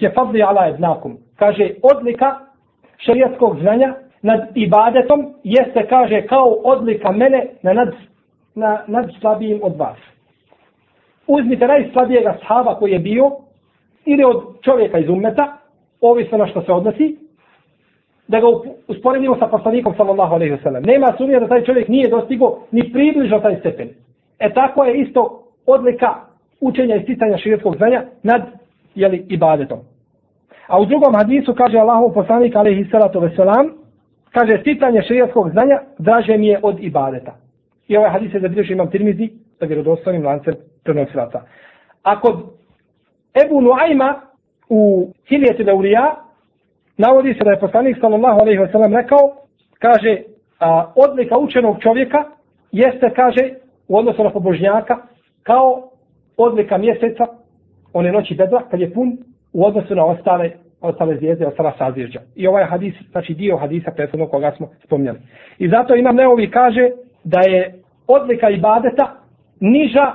ke fadli ala ibnakum." Kaže odlika šerijatskog znanja nad ibadetom jeste kaže kao odlika mene na nad na nad slabijim od vas. Uzmite najslabijeg sahaba koji je bio ili od čovjeka iz ummeta, ovisno na što se odnosi, da ga usporedimo sa poslanikom sallallahu alejhi ve sellem. Nema sumnje da taj čovjek nije dostigo ni približno taj stepen. E tako je isto odlika učenja i sticanja širijskog znanja nad jeli, ibadetom. A u drugom hadisu kaže Allahov poslanik alejhi salatu ve selam kaže sticanje širijskog znanja draže mi je od ibadeta. I ovaj hadis je zabilježio imam Tirmizi sa vjerodostojnim lancem prenosilaca. A kod Ebu Nuajma u Hilijeti Leulija navodi se da je poslanik sallallahu alaihi wasallam rekao, kaže, a, odlika učenog čovjeka jeste, kaže, u odnosu na pobožnjaka, kao odlika mjeseca, one noći bedra, kad je pun, u odnosu na ostale, ostale zvijezde, ostala sazvježđa. I ovaj hadis, znači dio hadisa prethodno koga smo spomnjali. I zato imam neovi kaže da je odlika ibadeta niža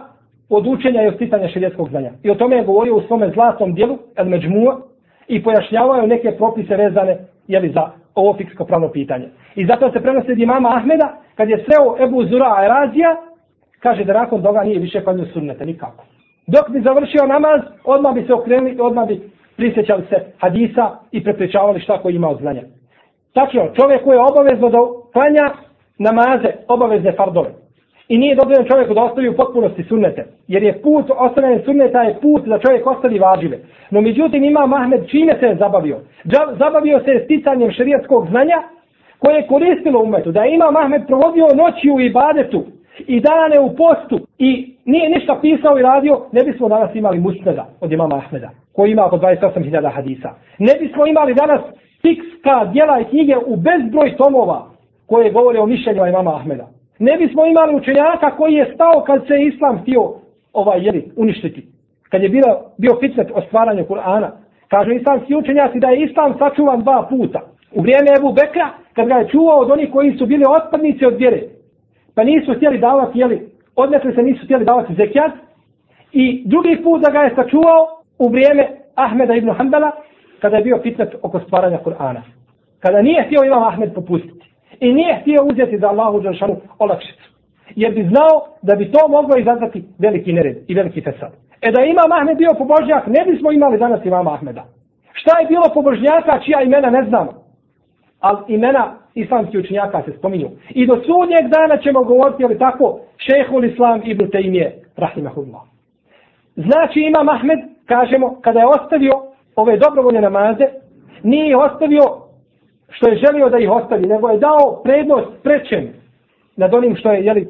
od učenja i osticanja širijetskog znanja. I o tome je govorio u svome zlatom dijelu, El Međmua, i pojašnjavaju neke propise vezane jeli, za ovo fiksko pravno pitanje. I zato se prenosi od imama Ahmeda, kad je sreo Ebu Zura Erazija, kaže da nakon toga nije više klanio sunnete, nikako. Dok bi završio namaz, odmah bi se okrenuli, odmah bi prisjećali se hadisa i prepričavali šta koji ima od znanja. Tačno, čovjek koji je obavezno da klanja namaze, obavezne fardove. I nije dobro čovjeku da ostavi u potpunosti sunnete. Jer je put, ostavljanja sunneta je put da čovjek ostavi važive. No međutim ima Mahmed čime se je zabavio? Zabavio se sticanjem šerijatskog znanja koje je koristilo umetu. Da ima Mahmed provodio noći u ibadetu i dane u postu i nije ništa pisao i radio, ne bismo danas imali musneda od imama Ahmeda, koji ima oko 28.000 hadisa. Ne bismo imali danas fikska dijela i knjige u bezbroj tomova koje govore o mišljenju imama Ahmeda. Ne bismo imali učenjaka koji je stao kad se islam htio ovaj, jeli, uništiti. Kad je bilo, bio fitnet o stvaranju Kur'ana. Kažu islamski učenjaci da je islam sačuvan dva puta. U vrijeme Ebu Bekra, kad ga je čuvao od onih koji su bili otpadnici od vjere. Pa nisu htjeli davati, jeli, odnekli se nisu htjeli davati zekijat. I drugi put da ga je sačuvao u vrijeme Ahmeda ibn Hanbala, kada je bio fitnet oko stvaranja Kur'ana. Kada nije htio Imam Ahmed popustiti. I nije htio uzeti za Allahu Đelšanu olakšicu. Jer bi znao da bi to moglo izazvati veliki nered i veliki fesad. E da imam Ahmed bio pobožnjak, ne bismo imali danas imama Ahmeda. Šta je bilo pobožnjaka čija imena ne znamo? Ali imena islamskih učenjaka se spominju. I do sudnjeg dana ćemo govoriti, ali tako, šehhul islam ibn Taymiye, rahimahullah. Znači imam Ahmed, kažemo, kada je ostavio ove dobrovoljne namaze, nije ostavio što je želio da ih ostavi, nego je dao prednost prečem nad onim što je jeli,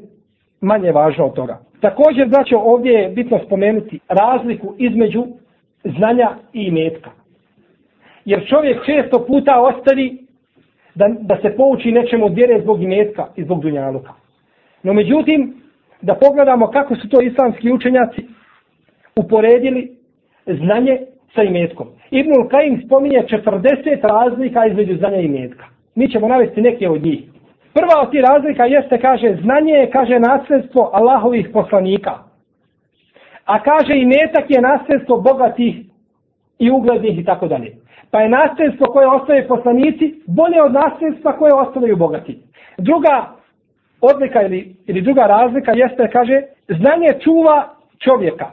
manje važno od toga. Također, znači, ovdje je bitno spomenuti razliku između znanja i imetka. Jer čovjek često puta ostavi da, da se pouči nečemu od vjere zbog imetka i zbog dunjaluka. No međutim, da pogledamo kako su to islamski učenjaci uporedili znanje sa imetkom. Ibnul Kajim spominje 40 razlika između znanja i imetka. Mi ćemo navesti neke od njih. Prva od tih razlika jeste, kaže, znanje je, kaže, nasljedstvo Allahovih poslanika. A kaže, imetak je nasljedstvo bogatih i uglednih i tako dalje. Pa je nasljedstvo koje ostaje poslanici bolje od nasljedstva koje ostavaju bogati. Druga odlika ili, ili druga razlika jeste, kaže, znanje čuva čovjeka.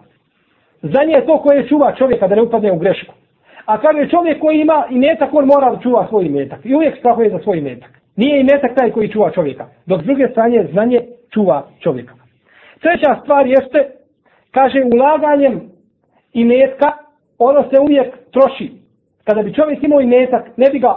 Znanje je to koje čuva čovjeka da ne upadne u grešku. A kad je čovjek koji ima i metak, on mora da čuva svoj metak. I uvijek strahuje za svoj metak. Nije i metak taj koji čuva čovjeka. Dok s druge strane znanje čuva čovjeka. Treća stvar jeste, kaže, ulaganjem i metka, ono se uvijek troši. Kada bi čovjek imao i metak, ne bi ga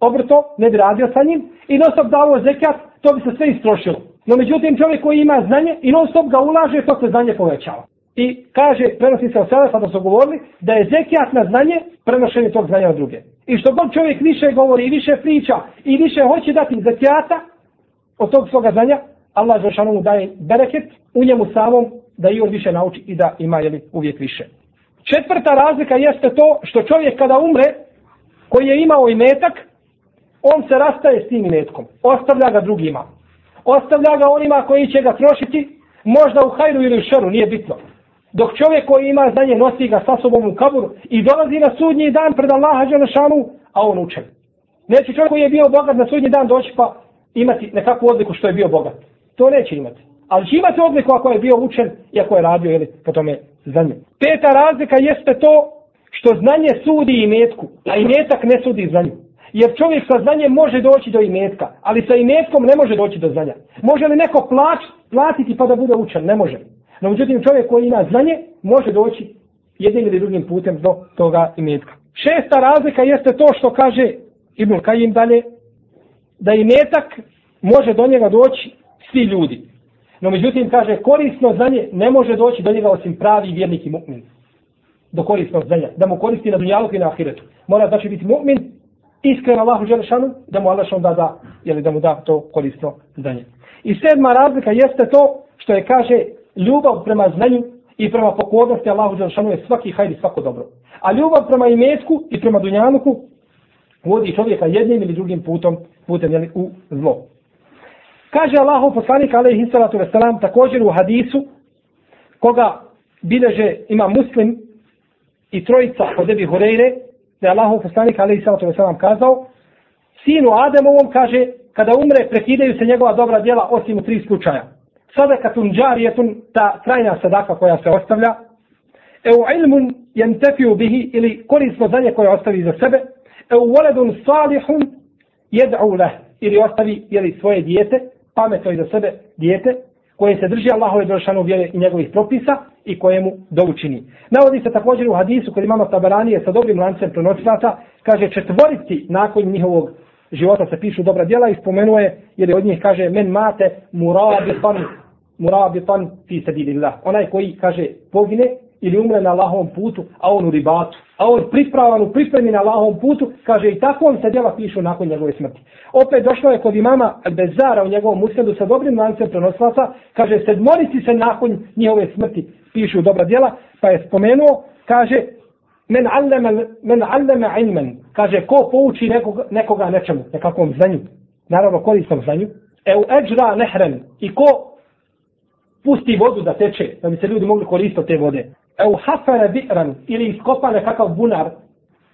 obrto, ne bi radio sa njim i non stop davo zekat, to bi se sve istrošilo. No međutim, čovjek koji ima znanje i non stop ga ulaže, to se znanje povećava. I kaže, prenosi se od sada, sada su govorili, da je zekijat na znanje prenošenje tog znanja od druge. I što god čovjek više govori i više priča i više hoće dati zekijata od tog svoga znanja, Allah Žešanu mu daje bereket u njemu samom da i on više nauči i da ima jeli, uvijek više. Četvrta razlika jeste to što čovjek kada umre, koji je imao i metak, on se rastaje s tim imetkom. Ostavlja ga drugima. Ostavlja ga onima koji će ga trošiti, možda u hajru ili u šeru, nije bitno. Dok čovjek koji ima znanje nosi ga sa sobom u kaburu i dolazi na sudnji dan pred Allaha Đelešanu, a on učen. Neće čovjek koji je bio bogat na sudnji dan doći pa imati nekakvu odliku što je bio bogat. To neće imati. Ali će imati odliku ako je bio učen i ako je radio ili po tome znanje. Peta razlika jeste to što znanje sudi i metku, a i metak ne sudi znanju. Jer čovjek sa znanjem može doći do imetka, ali sa imetkom ne može doći do znanja. Može li neko plać, platiti pa da bude učen? Ne može. No međutim čovjek koji ima znanje može doći jednim ili drugim putem do toga imetka. Šesta razlika jeste to što kaže Ibn Kajim dalje, da imetak može do njega doći svi ljudi. No međutim kaže korisno znanje ne može doći do njega osim pravi vjernik i mu'min. Do korisnog znanja. Da mu koristi na dunjaluku i na ahiretu. Mora znači biti mu'min iskren Allahu Đelešanu, da mu Allah da da, jeli da mu da to korisno znanje. I sedma razlika jeste to što je kaže ljubav prema znanju i prema pokornosti Allahu Đelšanu je svaki hajdi svako dobro. A ljubav prema imetku i prema dunjanuku vodi čovjeka jednim ili drugim putom, putem jeli, u zlo. Kaže Allahu poslanik alejhi salatu wasalam također u hadisu koga bileže ima muslim i trojica od Ebi Hureyre da je Allahu poslanik alaihi sallatu wasalam kazao, sinu Ademovom kaže, kada umre, prekidaju se njegova dobra djela osim u tri slučaja. Sadakatun džarijetun, ta trajna sadaka koja se ostavlja, e u ilmun jentefiju bihi ili korisno znanje koje ostavi za sebe, e u voledun salihun jed'u leh, ili ostavi jeli, svoje dijete, pametno i za sebe dijete, koje se drži Allahove došanu vjere i njegovih propisa i kojemu dovučini. Navodi se također u hadisu kod imamo Tabaranije sa dobrim lancem prenosilaca, kaže četvorici nakon njihovog života se pišu dobra djela i spomenuje, jer od njih kaže men mate murabitan, murabitan fi sabilillah. Onaj koji kaže pogine ili umre na Allahovom putu, a on u ribatu. A on pripravan u pripremi na Allahovom putu, kaže i tako on se djela pišu nakon njegove smrti. Opet došlo je kod imama Bezara u njegovom usledu sa dobrim lancem prenoslaca, kaže sedmorici se nakon njihove smrti pišu dobra djela, pa je spomenuo, kaže men allama, men allama ilmen, kaže ko pouči nekoga, nekoga nečemu, nekakvom znanju, naravno korisnom znanju, e u eđra nehren, i ko pusti vodu da teče, da bi se ljudi mogli koristiti te vode, eu hafara bi'ran ili iskopa nekakav bunar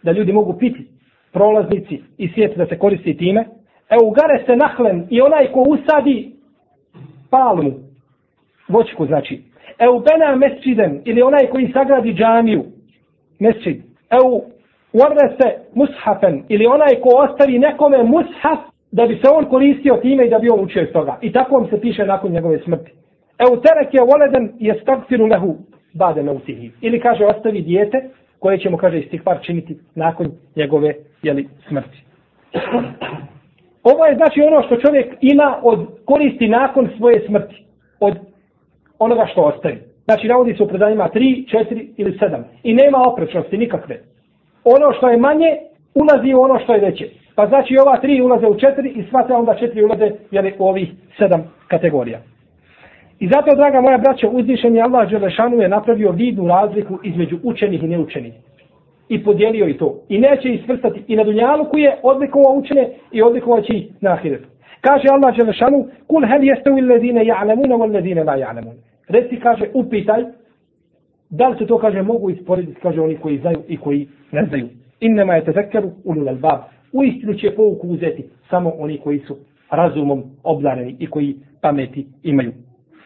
da ljudi mogu piti prolaznici i svijet da se koristi time. Eu gare se nahlen i onaj ko usadi palmu voćku znači. Eu bena mesčiden ili onaj koji sagradi džamiju mesčid eu uarre se mushafen ili onaj ko ostavi nekome mushaf da bi se on koristio time i da bi on učio iz toga. I tako vam se piše nakon njegove smrti. Evo terek je voleden je stakfiru lehu bade mautihi. Ili kaže ostavi dijete koje ćemo kaže istihvar činiti nakon njegove jeli, smrti. Ovo je znači ono što čovjek ima od koristi nakon svoje smrti. Od onoga što ostavi. Znači navodi se u predanjima 3, 4 ili 7. I nema oprečnosti nikakve. Ono što je manje ulazi u ono što je veće. Pa znači ova tri ulaze u četiri i sva te onda četiri ulaze jeli, u ovih sedam kategorija. I zato, draga moja braća, uzvišen je Allah Đelešanu je napravio vidnu razliku između učenih i neučenih. I podijelio i to. I neće isvrstati. I na dunjalu je odlikovao učene i odlikovao će ih na ahiretu. Kaže Allah Đelešanu, kul hel jeste u illedine ja'lemuna u illedine la ja'lemuna. Reci, kaže, upitaj, da li se to, kaže, mogu isporediti, kaže, oni koji znaju i koji ne znaju. Innema je tezekkeru ulul albab. U istinu će pouku uzeti samo oni koji su razumom obdareni i koji pameti imaju.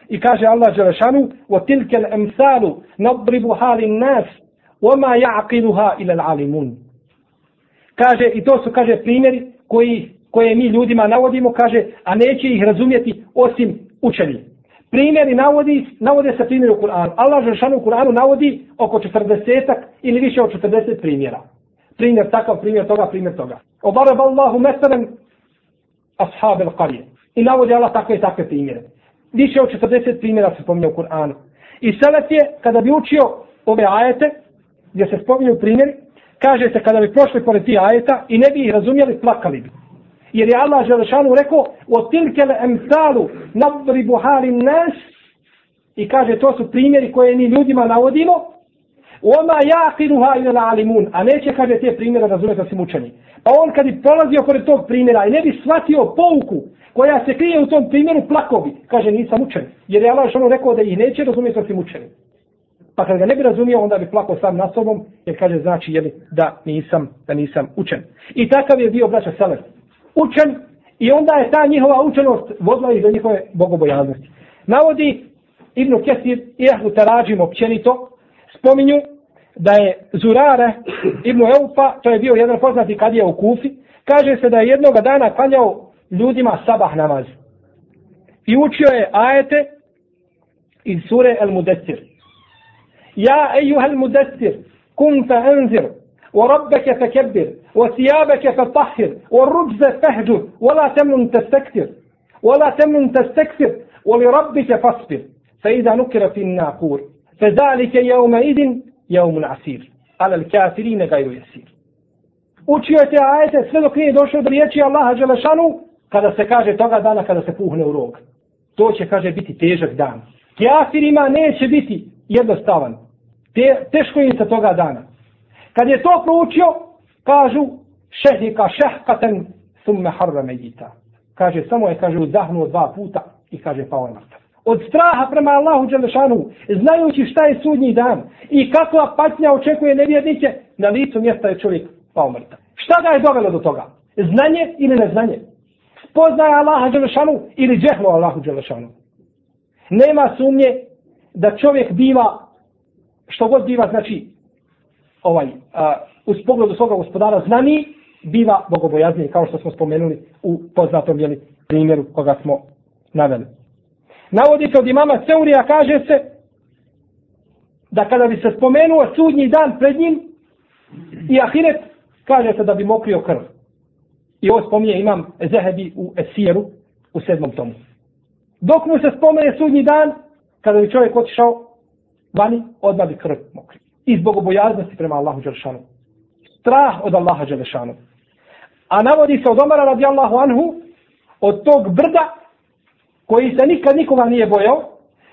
I kaže Allah Đelešanu, وَتِلْكَ الْأَمْثَالُ l'emsalu nadribu halin nas, wa ma ja'qiluha. Kaže, i to su, kaže, primjeri koji, koje mi ljudima navodimo, kaže, a neće ih razumjeti osim učeni. Primjeri navodi, navode se primjeri u Kur'anu. Allah Žešanu u Kur'anu navodi oko 40 ili više od 40 primjera. Primjer takav, primjer toga, primjer toga. Obarab Allahu meselen ashab al-qarije. I navodi Allah takve i takve primjere više od 40 primjera se spominje u Kur'anu. I Selef je, kada bi učio ove ajete, gdje se spominju primjeri, kaže se kada bi prošli pored tih ajeta i ne bi ih razumjeli, plakali bi. Jer je Allah Želešanu rekao, o tilkele emsalu nadri buhari nas, i kaže to su primjeri koje mi ljudima navodimo, Oma yaqiluha ila alimun, a neće kaže te primjere razumjeti osim učeni. Pa on kad bi prolazio pored tog primjera i ne bi shvatio pouku koja se krije u tom primjeru plakovi. Kaže, nisam učen. Jer je Allah što rekao da ih neće razumjeti osim učeni. Pa kad ga ne bi razumio, onda bi plako sam na sobom, jer kaže, znači, jeli, da nisam, da nisam učen. I takav je bio braća Selef. Učen, i onda je ta njihova učenost vodila ih do njihove bogobojaznosti. Navodi Ibnu Kesir i Ahlu Tarađim općenito, spominju da je Zurare ibn Eufa, to je bio jedan poznati kadija u Kufi, kaže se da je jednog dana klanjao ljudima sabah namaz. I učio je ajete iz sure El Mudessir. Ja, ejuha El Mudessir, kun fa enzir, wa rabbeke fa kebbir, wa sijabeke fa tahir, wa rubze fehđur, wa la temnun testektir, wa la temnun testektir, wa li rabbike fasbir, fa ida nukira fin nakur, fa zalike jevme idin, jevmun asir, ala l-kafirine gajru jesir. Učio je te ajete sve dok nije došao do riječi Allaha Đelešanu, kada se kaže toga dana kada se puhne u rog. To će, kaže, biti težak dan. Kjafirima neće biti jednostavan. Te, teško im se toga dana. Kad je to proučio, kažu šehika šehkaten summe harra medita. Kaže, samo je, kaže, uzdahnuo dva puta i kaže, pao je mrtav. Od straha prema Allahu Đelešanu, znajući šta je sudnji dan i kakva patnja očekuje nevjernike, na licu mjesta je čovjek pao mrtav. Šta ga je dovelo do toga? Znanje ili neznanje? Spoznaje Allaha Đelešanu ili džehlo Allahu Đelešanu? Nema sumnje da čovjek biva, što god biva, znači, ovaj, a, uz pogledu svoga gospodara znani, biva bogobojazniji, kao što smo spomenuli u poznatom jeli, primjeru koga smo naveli. Navodi se od imama Seurija, kaže se, da kada bi se spomenuo sudnji dan pred njim i ahiret, kaže se da bi mokrio krv. I ovo spominje imam Zehebi u Esijeru u sedmom tomu. Dok mu se spomene sudnji dan, kada bi čovjek otišao vani, odmah bi krv mokrio. I zbog obojaznosti prema Allahu Đelešanu. Strah od Allaha Đelešanu. A navodi se od Omara radijallahu anhu, od tog brda, koji se nikad nikoga nije bojao,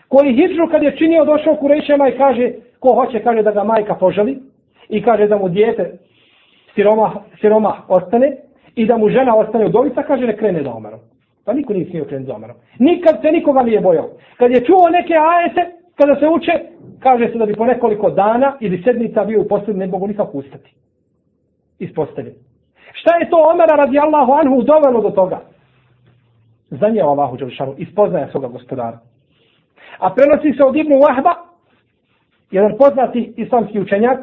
koji hijđu kad je činio došao kurejšema i kaže, ko hoće, kaže da ga majka poželi, i kaže da mu dijete siroma, siroma ostane, i da mu žena ostane u dovica, kaže ne krene za Omarom. Pa niko nije smio krenuti za Omarom. Nikad se nikoga nije bojao. Kad je čuo neke ajete, kada se uče, kaže se da bi po nekoliko dana ili sedmica bio u postelji, ne mogu nikako ustati. Ispostavljen. Šta je to Omera radi Allahu anhu dovelo do toga? Znanje Allahu Đelšanu, ispoznaje svoga gospodara. A prenosi se od Ibnu Wahba, jedan poznati islamski učenjak,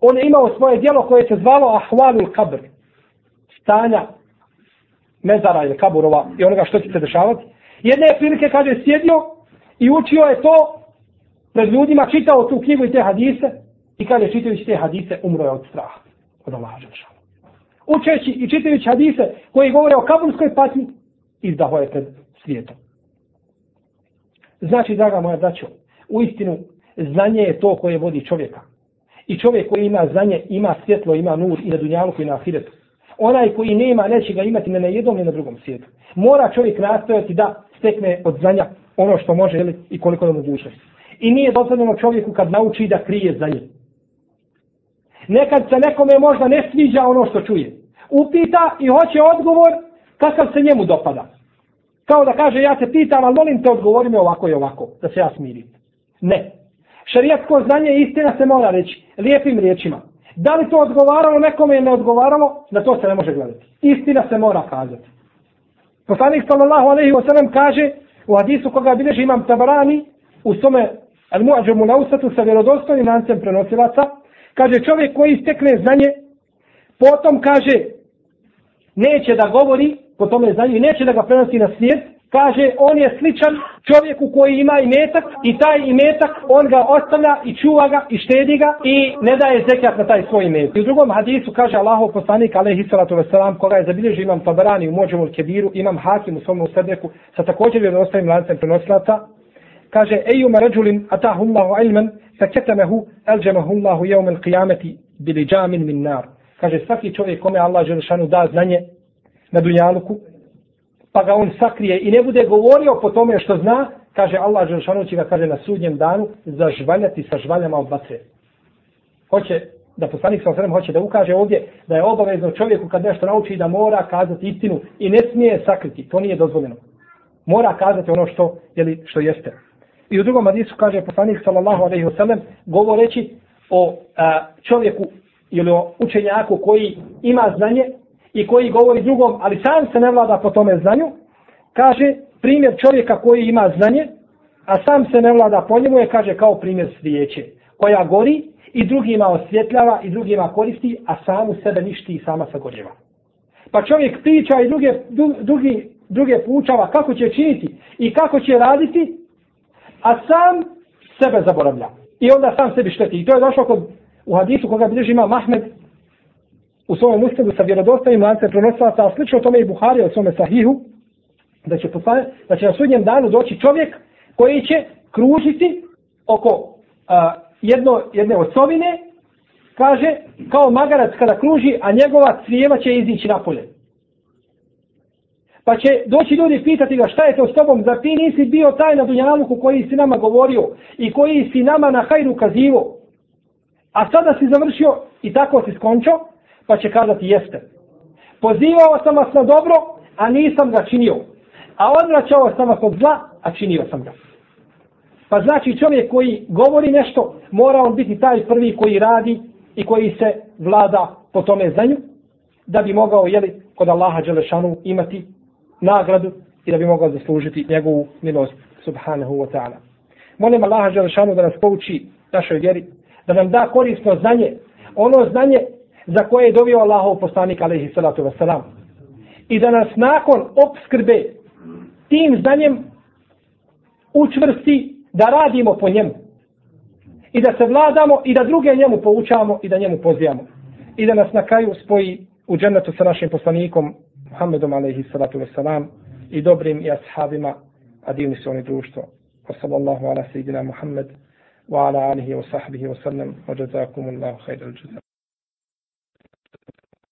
on je imao svoje dijelo koje se zvalo Ahvalul Kabr. Stanja mezara ili kaburova i onoga što će se dešavati. Jedne prilike kaže sjedio i učio je to pred ljudima, čitao tu knjigu i te hadise i kaže čitajući te hadise umro je od straha. Od Allaha Đelšanu. Učeći i čitajući hadise koji govore o kaburskoj patnji izdaho je pred svijetom. Znači, draga moja braćo, u istinu znanje je to koje vodi čovjeka. I čovjek koji ima znanje, ima svjetlo, ima nur i na dunjalu koji na ahiretu. Onaj koji nema, neće ga imati ne na jednom ni na drugom svijetu. Mora čovjek nastojati da stekne od znanja ono što može ili, i koliko je mogućnosti. I nije dozvoljeno čovjeku kad nauči da krije za nje. Nekad se nekome možda ne sviđa ono što čuje. Upita i hoće odgovor kakav se njemu dopada. Kao da kaže ja te pitam, ali molim te odgovori me ovako i ovako, da se ja smirim. Ne. Šarijatsko znanje i istina se mora reći lijepim riječima. Da li to odgovaralo nekome ili ne odgovaralo, na to se ne može gledati. Istina se mora kazati. Poslanik sallallahu alaihi wa sallam kaže u hadisu koga bileži imam tabarani u svome al muađemu lausatu sa vjerodostojnim lancem prenosilaca, kaže čovjek koji istekne znanje, potom kaže neće da govori po tome znanju i neće da ga prenosi na svijet, kaže on je sličan čovjeku koji ima imetak i taj imetak on ga ostavlja i čuva ga i štedi ga i ne daje zekat na taj svoj imetak. I u drugom hadisu kaže Allahov poslanik alaihi salatu wasalam koga je zabilježio imam tabarani u mođemu kebiru imam hakim u svom usredneku sa također je lancem prenosilaca kaže ejuma ređulin atahullahu ilman sa ketemehu elđemahullahu jevme il qiyameti bili džamin min nar. Kaže svaki čovjek kome Allah želšanu da znanje na dunjaluku pa ga on sakrije i ne bude govorio po tome što zna, kaže Allah Želšanu će ga kaže na sudnjem danu zažvaljati sa žvaljama od vatre. Hoće da poslanik sa osrem hoće da ukaže ovdje da je obavezno čovjeku kad nešto nauči da mora kazati istinu i ne smije sakriti. To nije dozvoljeno. Mora kazati ono što, jeli, što jeste. I u drugom hadisu kaže poslanik sallallahu alejhi ve sellem govoreći o a, čovjeku ili o učenjaku koji ima znanje i koji govori drugom, ali sam se ne vlada po tome znanju, kaže primjer čovjeka koji ima znanje, a sam se ne vlada po njemu je, kaže, kao primjer svijeće. koja gori i drugima osvjetljava i drugima koristi, a samu sebe ništi i sama sagorjeva. Pa čovjek priča i druge, drugi, druge poučava kako će činiti i kako će raditi, a sam sebe zaboravlja. I onda sam sebi šteti. I to je došlo kod, u hadisu koga bilježi ima Mahmed u svojom ustavu sa vjerodostavim lancem prenosilaca, a slično tome i Buhari u svome sahihu, da će, poslane, da će na sudnjem danu doći čovjek koji će kružiti oko a, jedno, jedne osovine, kaže, kao magarac kada kruži, a njegova crijeva će izići napolje. Pa će doći ljudi pitati ga šta je to s tobom, za ti nisi bio taj na Dunjaluku koji si nama govorio i koji si nama na hajru kazivo. A sada si završio i tako si skončio, pa će kazati jeste. Pozivao sam vas na dobro, a nisam ga činio. A odvraćao sam vas od zla, a činio sam ga. Pa znači čovjek koji govori nešto, mora on biti taj prvi koji radi i koji se vlada po tome znanju, da bi mogao jeli, kod Allaha Đelešanu imati nagradu i da bi mogao zaslužiti njegovu milost subhanahu wa ta'ala. Molim Allaha Želešanu da nas pouči našoj vjeri, da nam da korisno znanje, ono znanje za koje je dovio Allahov poslanik alaihi salatu wasalam. I da nas nakon obskrbe tim znanjem učvrsti da radimo po njemu. I da se vladamo i da druge njemu poučavamo i da njemu pozivamo. I da nas na kraju spoji u džennetu sa našim poslanikom Muhammedom alaihi salatu wasalam i dobrim i ashabima, a divni su oni društvo. Wa sallallahu ala sejidina Muhammed wa ala alihi wa sahbihi wa sallam wa jazakumullahu khairal jazak.